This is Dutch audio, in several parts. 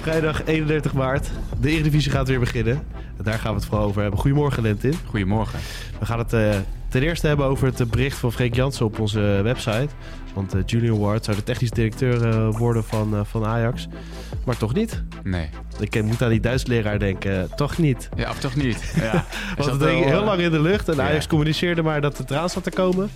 Vrijdag 31 maart. De Eredivisie gaat weer beginnen. En daar gaan we het vooral over hebben. Goedemorgen, Lentin. Goedemorgen. We gaan het uh, ten eerste hebben over het bericht van Freek Jansen op onze website. Want uh, Julian Ward zou de technisch directeur uh, worden van, van Ajax. Maar toch niet. Nee. Ik moet aan die Duits leraar denken. Toch niet. Ja, of toch niet. Ja. Want het hing heel lang in de lucht. En Ajax communiceerde maar dat het eraan zat te komen.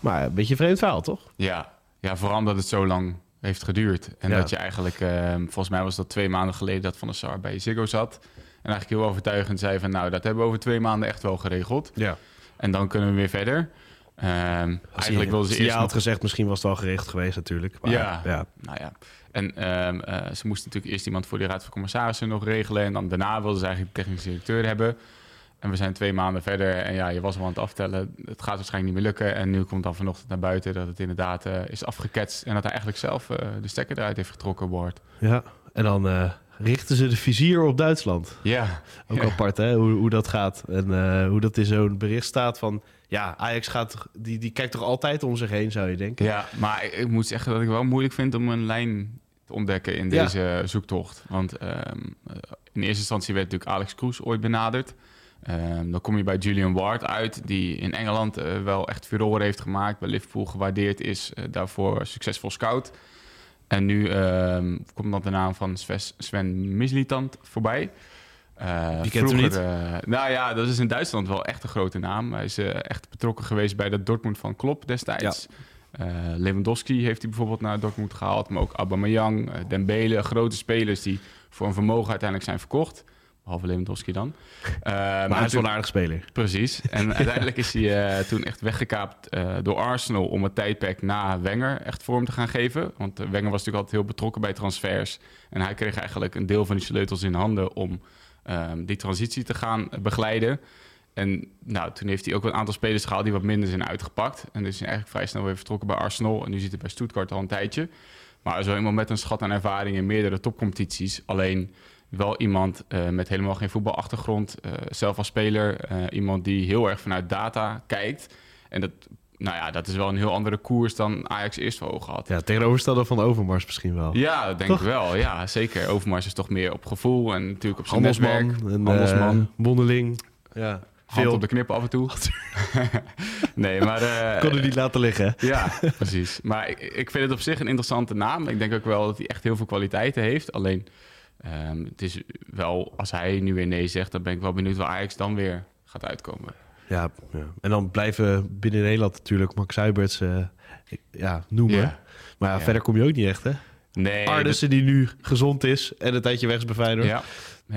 Maar een beetje vreemd verhaal, toch? Ja. ja, vooral omdat het zo lang heeft geduurd. En dat je eigenlijk, uh, volgens mij was dat twee maanden geleden dat Van der Sar bij Ziggo zat. En eigenlijk heel overtuigend zei van nou, dat hebben we over twee maanden echt wel geregeld. Ja. En dan kunnen we weer verder. Um, eigenlijk wilden ze eerst. Ja, had gezegd, misschien was het al geregeld geweest natuurlijk. Maar, ja, ja, nou ja. En um, uh, ze moesten natuurlijk eerst iemand voor de Raad van Commissarissen nog regelen. En dan daarna wilden ze eigenlijk de technische directeur hebben. En we zijn twee maanden verder en ja, je was al aan het aftellen. Het gaat waarschijnlijk niet meer lukken. En nu komt dan vanochtend naar buiten dat het inderdaad uh, is afgeketst. En dat hij eigenlijk zelf uh, de stekker eruit heeft getrokken wordt. Ja, en dan uh, richten ze de vizier op Duitsland. Ja. Ook ja. apart hè, hoe, hoe dat gaat. En hoe dat in zo'n bericht staat van... Ja, Ajax gaat, die, die kijkt toch altijd om zich heen, zou je denken? Ja, maar ik, ik moet zeggen dat ik wel moeilijk vind om een lijn te ontdekken in deze ja. zoektocht. Want um, in eerste instantie werd natuurlijk Alex Kroes ooit benaderd. Um, dan kom je bij Julian Ward uit, die in Engeland uh, wel echt furore heeft gemaakt, bij Liverpool gewaardeerd is, uh, daarvoor succesvol scout. En nu uh, komt dan de naam van Sven Mislitant voorbij. Uh, Wie kent vroeger, hem niet? nou ja, dat is in Duitsland wel echt een grote naam. Hij is echt betrokken geweest bij de Dortmund van Klopp destijds. Ja. Lewandowski heeft hij bijvoorbeeld naar Dortmund gehaald, maar ook Aubameyang, Dembele, grote spelers die voor een vermogen uiteindelijk zijn verkocht. Behalve Lewandowski dan. Uh, maar, maar hij is wel een aardig speler. Precies. En uiteindelijk is hij uh, toen echt weggekaapt uh, door Arsenal... om het tijdperk na Wenger echt vorm te gaan geven. Want Wenger was natuurlijk altijd heel betrokken bij transfers. En hij kreeg eigenlijk een deel van die sleutels in handen... om um, die transitie te gaan begeleiden. En nou, toen heeft hij ook een aantal spelers gehaald... die wat minder zijn uitgepakt. En dus is hij eigenlijk vrij snel weer vertrokken bij Arsenal. En nu zit hij bij Stuttgart al een tijdje. Maar zo iemand met een schat aan ervaring in meerdere topcompetities. Alleen wel iemand uh, met helemaal geen voetbalachtergrond, uh, zelf als speler. Uh, iemand die heel erg vanuit data kijkt. En dat, nou ja, dat is wel een heel andere koers dan Ajax eerst voor ogen had. Ja, tegenovergestelde van Overmars misschien wel. Ja, dat denk toch? ik wel. Ja, zeker. Overmars is toch meer op gevoel en natuurlijk op zijn Handelsman, netwerk. En, Handelsman. Mondeling. Ja. Hand Veel. op de knip af en toe. nee, maar... Uh, Kon u niet laten liggen. ja, precies. Maar ik, ik vind het op zich een interessante naam. Ik denk ook wel dat hij echt heel veel kwaliteiten heeft. Alleen... Um, het is wel, als hij nu weer nee zegt, dan ben ik wel benieuwd waar Ajax dan weer gaat uitkomen. Ja, ja. en dan blijven binnen Nederland natuurlijk Max Huiberts uh, ja, noemen. Ja. Maar ja, verder kom je ook niet echt, hè? Nee. Arnissen die nu gezond is en een tijdje weg is bij Feyenoord.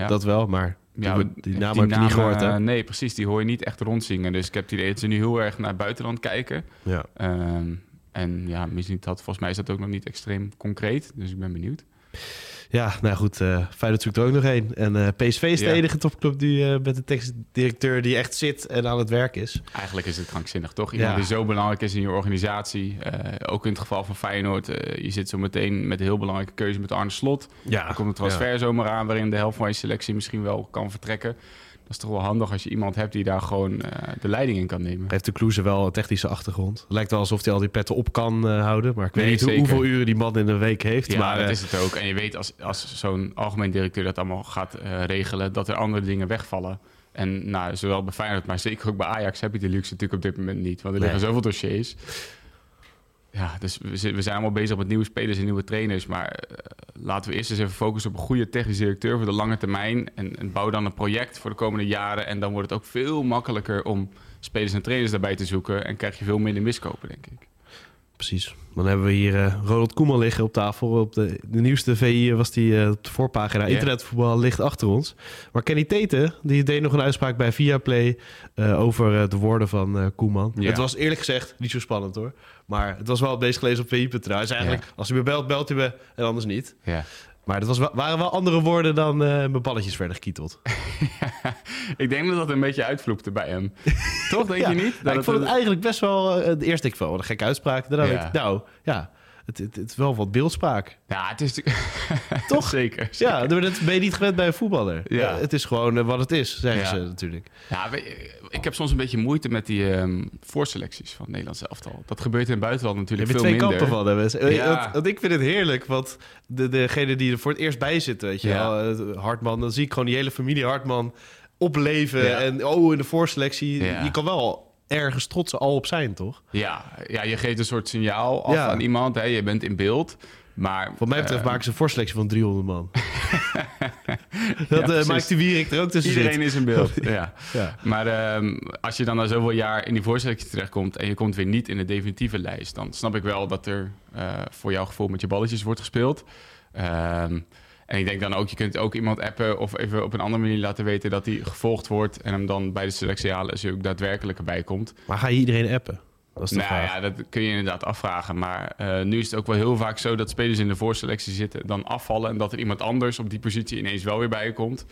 Dat wel, maar ja, die, die naam die heb je niet gehoord, hè? Nee, precies. Die hoor je niet echt rondzingen. Dus ik heb het idee dat ze nu heel erg naar het buitenland kijken. Ja. Um, en ja, misschien dat, volgens mij is dat ook nog niet extreem concreet. Dus ik ben benieuwd. Ja, nou goed, uh, Feyenoord zoekt er ook nog één. En uh, PSV is de ja. enige topclub die uh, met een tekstdirecteur die echt zit en aan het werk is. Eigenlijk is het krankzinnig, toch? Iemand ja. die zo belangrijk is in je organisatie. ook in het geval van Feyenoord. je zit zo meteen met een heel belangrijke keuze met Arne Slot. Ja. Dan komt de transfer ja. zomaar aan waarin de helft van je selectie misschien wel kan vertrekken. Dat is toch wel handig als je iemand hebt die daar gewoon uh, de leiding in kan nemen. Heeft de Kloeze wel een technische achtergrond? Het lijkt wel alsof hij al die petten op kan uh, houden. Maar ik weet nee, niet zeker. hoeveel uren die man in een week heeft. Ja, maar, dat uh, is het ook. En je weet als, als zo'n algemeen directeur dat allemaal gaat regelen... dat er andere dingen wegvallen. En nou, zowel bij Feyenoord, maar zeker ook bij Ajax... heb je die luxe natuurlijk op dit moment niet. Want er liggen nee. zoveel dossiers. Ja, dus we zijn allemaal bezig met nieuwe spelers en nieuwe trainers. Maar uh, laten we eerst eens even focussen op een goede technische directeur voor de lange termijn. En, en, bouw dan een project voor de komende jaren. En dan wordt het ook veel makkelijker om spelers en trainers daarbij te zoeken. En krijg je veel minder miskopen, denk ik. Precies. Dan hebben we hier uh, Ronald Koeman liggen op tafel. Op de, de nieuwste VI was die uh, op de voorpagina. Yeah. Internetvoetbal ligt achter ons. Maar Kenny Tete, die deed nog een uitspraak bij Viaplay uh, over de woorden van Koeman. Yeah. Het was eerlijk gezegd niet zo spannend hoor. Maar het was wel meest gelezen op VI.nl. Hij zei eigenlijk, yeah. als hij me belt, belt hij me en anders niet. Maar dat was, waren wel andere woorden dan eh, mijn balletjes werden gekieteld. ik denk dat dat een beetje uitvloepte bij hem. Toch, denk Ja. je niet? Dat ik het vond het eigenlijk best wel... eh, de eerste ik wat een gekke uitspraak. Daarna Ja. ik, nou, ja, het, het, het is wel wat beeldspraak. Ja, het is... Toch? zeker. zeker. Ja, dat ben je niet gewend bij een voetballer. Ja. Ja. het is gewoon eh, wat het is, zeggen Ja. ze natuurlijk. Ja, je, ik heb soms een beetje moeite met die ehm, voorselecties van het Nederlands elftal. Dat gebeurt in het buitenland Je natuurlijk veel twee minder. kanten van. Hè, mensen. Ja. Want, want ik vind het heerlijk, want de, degene die er voor het eerst bij zitten, weet je wel, eh, Hartman, dan zie ik gewoon die hele familie Hartman opleven. En oh, in de voorselectie, Ja. je kan wel ergens trots al op zijn, toch? Ja, ja, je geeft een soort signaal af Ja. aan iemand. Hè? Je bent in beeld. Maar, Wat mij betreft eh, maken ze een voorselectie van 300 man. dat eh maakt de Wierik er ook tussen Iedereen zit. is in beeld. ja. Ja. Maar ehm, als je dan na zoveel jaar in die voorselectie terechtkomt... en je komt weer niet in de definitieve lijst... dan snap ik wel dat er eh, voor jouw gevoel met je balletjes wordt gespeeld. Ehm, en ik denk dan ook, je kunt ook iemand appen... of even op een andere manier laten weten dat hij gevolgd wordt... en hem dan bij de selectie halen als hij ook daadwerkelijk erbij komt. Maar ga je iedereen appen? Dat is de Nou vraag. ja, dat kun je inderdaad afvragen. Maar eh, nu is het ook wel heel vaak zo dat spelers in de voorselectie zitten, dan afvallen en dat er iemand anders op die positie ineens wel weer bij komt.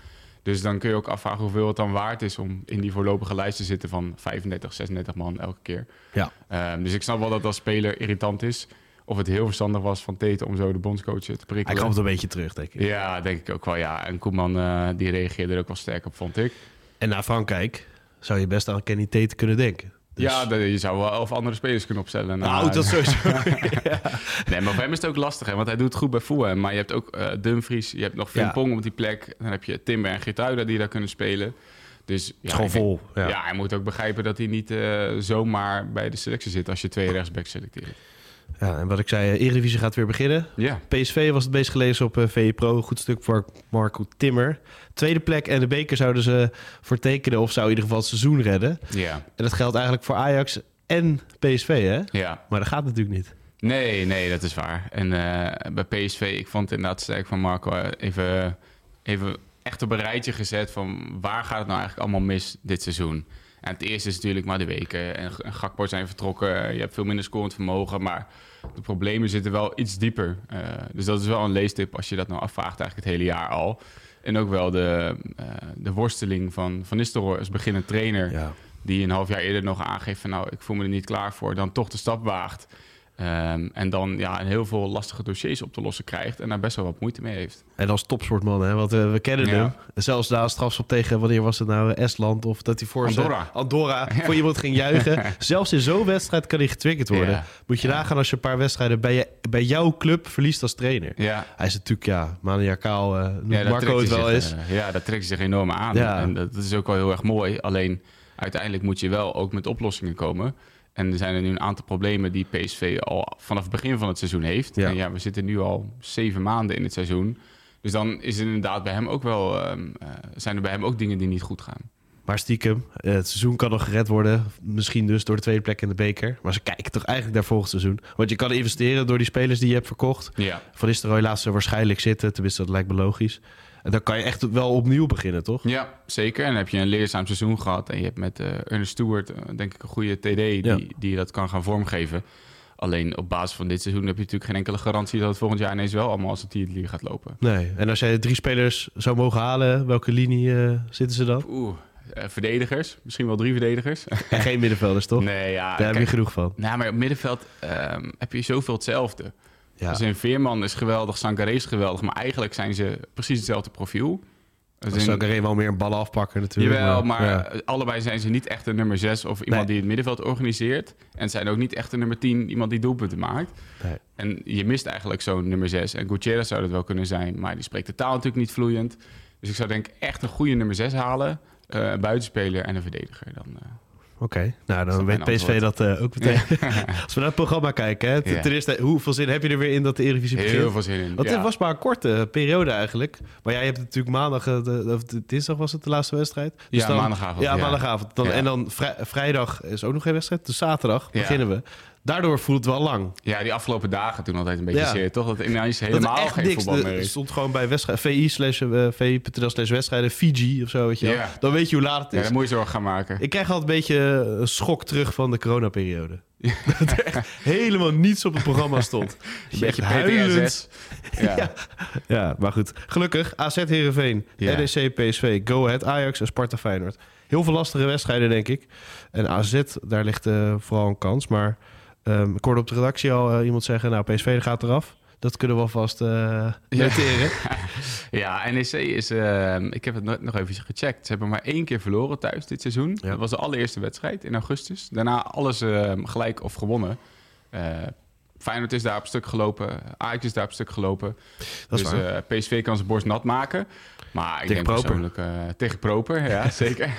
Dus dan kun je ook afvragen hoeveel het dan waard is om in die voorlopige lijst te zitten van 35, 36 man elke keer. Ja. Ehm, dus ik snap wel dat dat als speler irritant is. Of het heel verstandig was van Tete om zo de bondscoach te Hij prikkelen. kwam het een beetje terug, denk ik. Ja, denk ik ook wel. Ja, en Koeman eh, die reageerde er ook wel sterk op, vond ik. En na Frankrijk zou je best aan Kenny Tate kunnen denken. Dus- Ja, je zou wel elf andere spelers kunnen opstellen. nou, dat sowieso. Nee, maar voor hem is het ook lastig, hè, want hij doet het goed bij Fulham. Maar je hebt ook eh Dumfries, je hebt nog Ja. Frimpong op die plek. Dan heb je Timber en Geertruida die daar kunnen spelen. Dus ja, is gewoon denk- vol, ja. Hij moet ook begrijpen dat hij niet eh, zomaar bij de selectie zit als je twee rechtsbacks selecteert. Ja, en wat ik zei, eh, Eredivisie gaat weer beginnen. Ja, PSV was het meest gelezen op eh VE Pro. Goed stuk voor Marco Timmer. Tweede plek en de beker zouden ze voor tekenen... of zou in ieder geval het seizoen redden. ja, En dat geldt eigenlijk voor Ajax en PSV, hè? ja. Maar dat gaat natuurlijk niet. Nee, nee, dat is waar. En eh, bij PSV, ik vond het inderdaad sterk van Marco even, even echt op een rijtje gezet van waar gaat het nou eigenlijk allemaal mis dit seizoen. En het eerste is natuurlijk maar de weken. En, en Gakpo zijn vertrokken. Je hebt veel minder scorend vermogen. Maar de problemen zitten wel iets dieper. Eh, dus dat is wel een leestip als je dat nou afvraagt eigenlijk het hele jaar al. En ook wel de, eh, de worsteling van Van Nistelrooy als beginnend trainer Ja. die een half jaar eerder nog aangeeft van nou, ik voel me er niet klaar voor, dan toch de stap waagt. Ehm, en dan ja, heel veel lastige dossiers op te lossen krijgt en daar best wel wat moeite mee heeft. En als topsportman, hè? Want eh, we kennen Ja. hem. Zelfs na een strafschop tegen, wanneer was het nou? eh, Estland of dat hij voor Andorra. Andorra voor iemand ging juichen. Zelfs in zo'n wedstrijd kan hij getriggerd worden. Ja. Moet je nagaan als je een paar wedstrijden bij, je, bij jouw club verliest als trainer. Ja, Hij is natuurlijk, ja, maniacaal, noemt ja daar Marco het wel is. ja, dat trekt hij zich enorm aan. Ja. En dat, dat is ook wel heel erg mooi. Alleen uiteindelijk moet je wel ook met oplossingen komen. En er zijn er nu een aantal problemen die PSV al vanaf het begin van het seizoen heeft. Ja. En ja, we zitten nu al zeven maanden in het seizoen. Dus dan is er inderdaad bij hem ook wel, ehm, eh, zijn er bij hem ook dingen die niet goed gaan. Maar stiekem, eh, het seizoen kan nog gered worden. Misschien dus door de tweede plek in de beker. Maar ze kijken toch eigenlijk naar volgend seizoen. Want je kan investeren door die spelers die je hebt verkocht. Ja, Van Nistelrooy laat ze waarschijnlijk zitten. Tenminste, dat lijkt me logisch. Dan kan je echt wel opnieuw beginnen, toch? Ja, zeker. En dan heb je een leerzaam seizoen gehad. En je hebt met eh Ernest Stewart, eh, denk ik, een goede TD die, Ja. die dat kan gaan vormgeven. Alleen op basis van dit seizoen heb je natuurlijk geen enkele garantie dat het volgend jaar ineens wel allemaal als het League gaat lopen. Nee. En als jij drie spelers zou mogen halen, welke linie eh, zitten ze dan? Oeh, eh, verdedigers. Misschien wel drie verdedigers. En geen middenvelders, toch? nee, ja. Daar heb je genoeg van. nou, maar op middenveld ehm, heb je zoveel hetzelfde. Ja. Dus een Veerman is geweldig, Sangaré is geweldig. Maar eigenlijk zijn ze precies hetzelfde profiel. Dus in- een wel meer een ballen afpakken natuurlijk. Jawel, maar ja. allebei zijn ze niet echt een nummer 6 of iemand Nee. die het middenveld organiseert. En zijn ook niet echt een nummer 10, iemand die doelpunten maakt. Nee. En je mist eigenlijk zo'n nummer 6. En Gutierrez zou dat wel kunnen zijn, maar die spreekt de taal natuurlijk niet vloeiend. Dus ik zou denk echt een goede nummer 6 halen. eh, een buitenspeler en een verdediger. Dan, eh. Oké, nou dan weet PSV antwoord? dat eh, ook meteen. Als we naar het programma kijken, hè, ten Ja. ten eerste, hoeveel zin heb je er weer in dat de Eredivisie begint? Heel veel zin in. Want het was maar een korte periode eigenlijk. Maar jij hebt natuurlijk maandag, eh, de, of dinsdag was het de laatste wedstrijd. Dus Ja, maandagavond, Ja, maandagavond. Dan. En dan vrij- vrijdag is ook nog geen wedstrijd. Dus zaterdag beginnen we. Daardoor voelt het wel lang. Ja, die afgelopen dagen toen altijd een beetje Ja. zeer, toch? Dat ineens Dat helemaal echt geen niks. voetbal Er meer is. stond gewoon bij wedstrijd VI slash eh, VI.nl slash wedstrijden Fiji of zo, weet je wel. Ja. Dan weet je hoe laat het Ja, is. daar moet je zorgen gaan maken. Ik krijg altijd een beetje een schok terug van de coronaperiode. Dat er echt helemaal niets op het programma stond. Een beetje huilend. Ja. Ja. Ja, maar goed. Gelukkig AZ Heerenveen, Ja. NEC PSV, Go Ahead Ajax en Sparta Feyenoord. Heel veel lastige wedstrijden, denk ik. En AZ, daar ligt eh, vooral een kans. Maar ehm, ik hoorde op de redactie al eh, iemand zeggen... nou, PSV gaat eraf. Dat kunnen we alvast eh noteren. Ja, NEC is... eh, ik heb het net nog even gecheckt. Ze hebben maar één keer verloren thuis dit seizoen. Ja. Dat was de allereerste wedstrijd in augustus. Daarna alles eh, gelijk of gewonnen. Eh Feyenoord is daar op stuk gelopen. Ajax is daar op stuk gelopen. Dat is dus PSV kan zijn borst nat maken. Maar ik Tegen denk Proper. persoonlijk... tegen Proper, ja, zeker.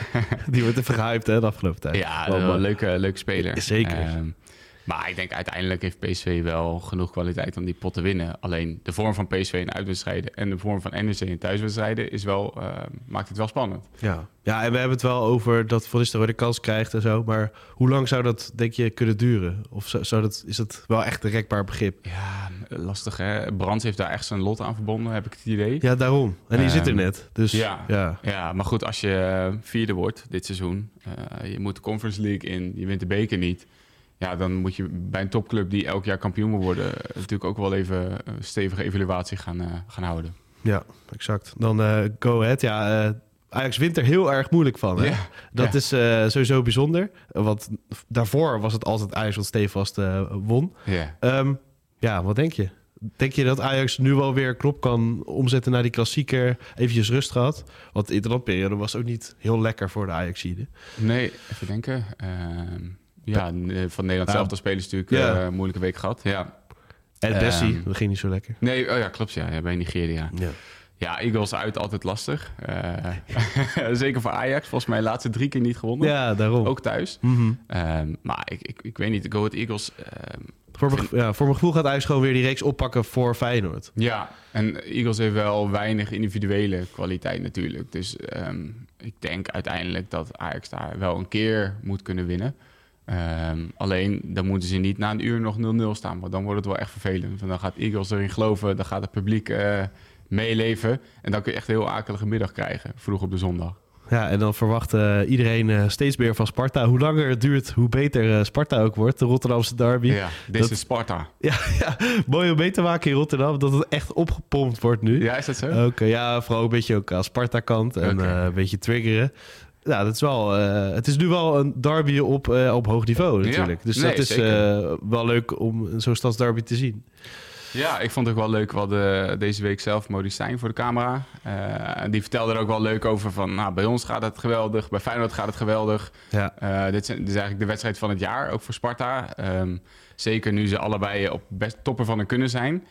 Die wordt even gehyped hè, de afgelopen tijd. Ja, Wel een leuke, leuke speler. Zeker. Ehm, maar ik denk uiteindelijk heeft PSV wel genoeg kwaliteit om die pot te winnen. Alleen de vorm van PSV in uitwedstrijden en de vorm van NEC in thuiswedstrijden is wel, ehm, maakt het wel spannend. Ja. ja, en we hebben het wel over dat Van Nistelrooy de kans krijgt en zo. Maar hoe lang zou dat, denk je, kunnen duren? Of zou, zou dat, is dat wel echt een rekbaar begrip? Ja, lastig hè. Brands heeft daar echt zijn lot aan verbonden, heb ik het idee. Ja, daarom. En die Ehm, zit er net. Dus ja. ja. Ja, maar goed, als je eh, vierde wordt dit seizoen, eh, je moet de Conference League in, je wint de beker niet. Ja, dan moet je bij een topclub die elk jaar kampioen moet worden, eh, natuurlijk ook wel even een stevige evaluatie gaan, eh, gaan houden. Ja, exact. Dan eh, Go Ahead. Ja, eh, Ajax wint er heel erg moeilijk van. Hè? Ja, Dat is eh, sowieso bijzonder. Want daarvoor was het altijd Ajax wat stevast eh, won. Ja. Ehm, ja, wat denk je? Denk je dat Ajax nu wel weer knop kan omzetten naar die klassieker? Eventjes rust gehad. Want de interlandperiode was ook niet heel lekker voor de Ajaxide. Nee, even denken. Ehm, ja, n- van Nederland Ja. zelf de spelers natuurlijk eh, een moeilijke week gehad. Ja. En Ehm, Bessie, dat ging niet zo lekker. Nee, oh ja, klopt ja, bij Nigeria. Ja. Ja, Eagles uit altijd lastig. Eh, zeker voor Ajax. Volgens mij de laatste drie keer niet gewonnen. ja, daarom. Ook thuis. Mhm. Ehm, maar ik, ik, ik weet niet, Go Ahead Eagles... ehm, voor, ja, voor mijn gevoel gaat Ajax gewoon weer die reeks oppakken voor Feyenoord. Ja, en Eagles heeft wel weinig individuele kwaliteit natuurlijk. Dus ehm, ik denk uiteindelijk dat Ajax daar wel een keer moet kunnen winnen. Ehm, alleen dan moeten ze niet na een uur nog 0-0 staan. Want dan wordt het wel echt vervelend. Want dan gaat Eagles erin geloven, dan gaat het publiek eh, meeleven. En dan kun je echt een heel akelige middag krijgen, vroeg op de zondag. Ja, en dan verwacht eh, iedereen eh, steeds meer van Sparta. Hoe langer het duurt, hoe beter Sparta ook wordt. De Rotterdamse derby. Ja, dit Dat- is Sparta. Ja, ja, mooi om mee te maken in Rotterdam. Dat het echt opgepompt wordt nu. Ja, is dat zo? Oké, ja, vooral een beetje ook aan Sparta-kant. En een beetje triggeren. Ja, dat is wel, eh, het is nu wel een derby op, eh, op hoog niveau natuurlijk. Ja, dus nee, dat is eh, wel leuk om zo'n stadsderby te zien. Ja, ik vond het ook wel leuk. Hadden deze week zelf Maurice Stijn voor de camera. Die vertelde er ook wel leuk over van... Nou, bij ons gaat het geweldig, bij Feyenoord gaat het geweldig. Ja, dit, zijn, dit is eigenlijk de wedstrijd van het jaar, ook voor Sparta. Ehm, zeker nu ze allebei op best toppen van hun kunnen zijn.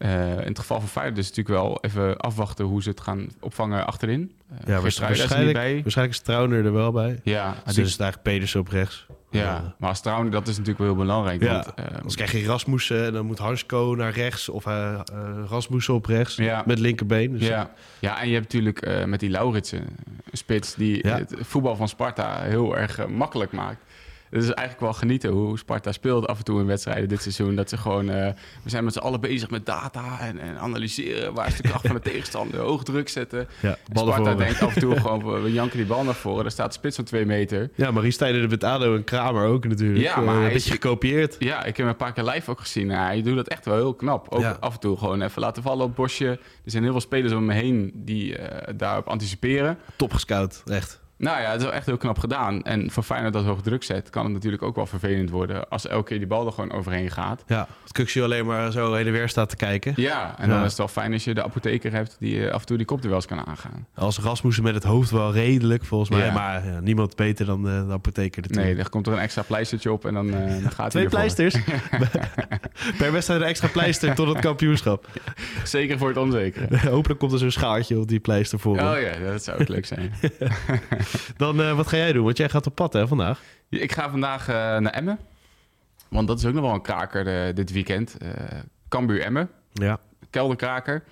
Eh, in het geval van Feyenoord is het natuurlijk wel even afwachten... hoe ze het gaan opvangen achterin. Uh, ja waarschijnlijk, waarschijnlijk is Trauner er wel bij. Ja, Dus die- is het eigenlijk Pedersen op rechts. ja, maar als dat is natuurlijk wel heel belangrijk. Ja, want, Anders krijg je Rasmussen en dan moet Hansko naar rechts. Of Rasmussen op rechts Ja. met linkerbeen. Dus Ja. ja, en je hebt natuurlijk met die Lauritsen een spits die het voetbal van Sparta heel erg makkelijk maakt. Het is eigenlijk wel genieten hoe Sparta speelt af en toe in wedstrijden dit seizoen. Dat ze gewoon, eh, we zijn met z'n allen bezig met data en, en analyseren. Waar is de kracht van de tegenstander? Hoog druk zetten. ja, Sparta voor. denkt af en toe gewoon, we janken die bal naar voren. Daar staat de spits van twee meter. Ja, Marie Stijnen met ADO en Kramer ook natuurlijk. Ja, maar Eh, een beetje gekopieerd. Ja, ik heb hem een paar keer live ook gezien. Hij doet dat echt wel heel knap. Ook Ja. af en toe gewoon even laten vallen op het bosje. Er zijn heel veel spelers om me heen die eh, daarop anticiperen. Top gescout, echt. Nou ja, het is wel echt heel knap gedaan. En voor Feyenoord dat hoog druk zet, kan het natuurlijk ook wel vervelend worden... als elke keer die bal er gewoon overheen gaat. Ja, het Kuksje alleen maar zo heen en weer staat te kijken. Ja, en dan is het wel fijn als je de apotheker hebt... die eh, af en toe die kop er wel eens kan aangaan. Als Rasmussen met het hoofd wel redelijk, volgens mij. Ja. Maar ja, niemand beter dan de, de apotheker natuurlijk. Nee, er komt er een extra pleistertje op en dan, eh, dan gaat Twee pleisters. per wedstrijd een extra pleister tot het kampioenschap. Zeker voor het onzekere. Hopelijk komt er zo'n schaaltje op die pleister voor. Oh ja, dat zou ook leuk zijn. Dan, eh, wat ga jij doen? Want jij gaat op pad hè, vandaag. Ik ga vandaag eh, naar Emmen. Want dat is ook nog wel een kraker dit weekend. Eh Cambuur Emmen. Ja. kelderkraker.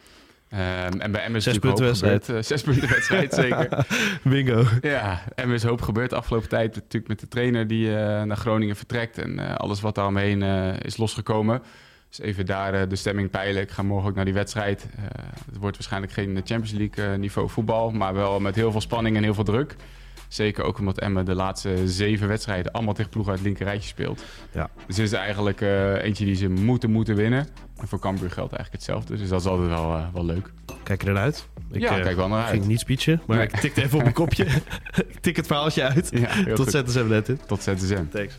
Ehm, en bij Emmen is Zes punten wedstrijd. zes punten wedstrijd, zeker. Bingo. Ja, Emmen is hoop gebeurd de afgelopen tijd. Natuurlijk met de trainer die naar Groningen vertrekt. En alles wat daaromheen is losgekomen. Dus even daar eh, de stemming peilen. Ik ga morgen ook naar die wedstrijd. Eh, het wordt waarschijnlijk geen Champions League eh, niveau voetbal. Maar wel met heel veel spanning en heel veel druk. Zeker ook omdat Emmen de laatste zeven wedstrijden allemaal tegen ploegen uit het linkerrijtje speelt. Ja. Dus het is eigenlijk eentje die ze moeten, moeten winnen. En voor Cambuur geldt eigenlijk hetzelfde. Dus dat is altijd wel, wel leuk. Kijk er naar uit. Ik ja, kijk wel naar uit. ging niet speechen, maar Nee. ik tikte even op mijn kopje. ik tik het verhaaltje uit. Ja, Tot goed. ZSM net in. Tot ZSM. Thanks.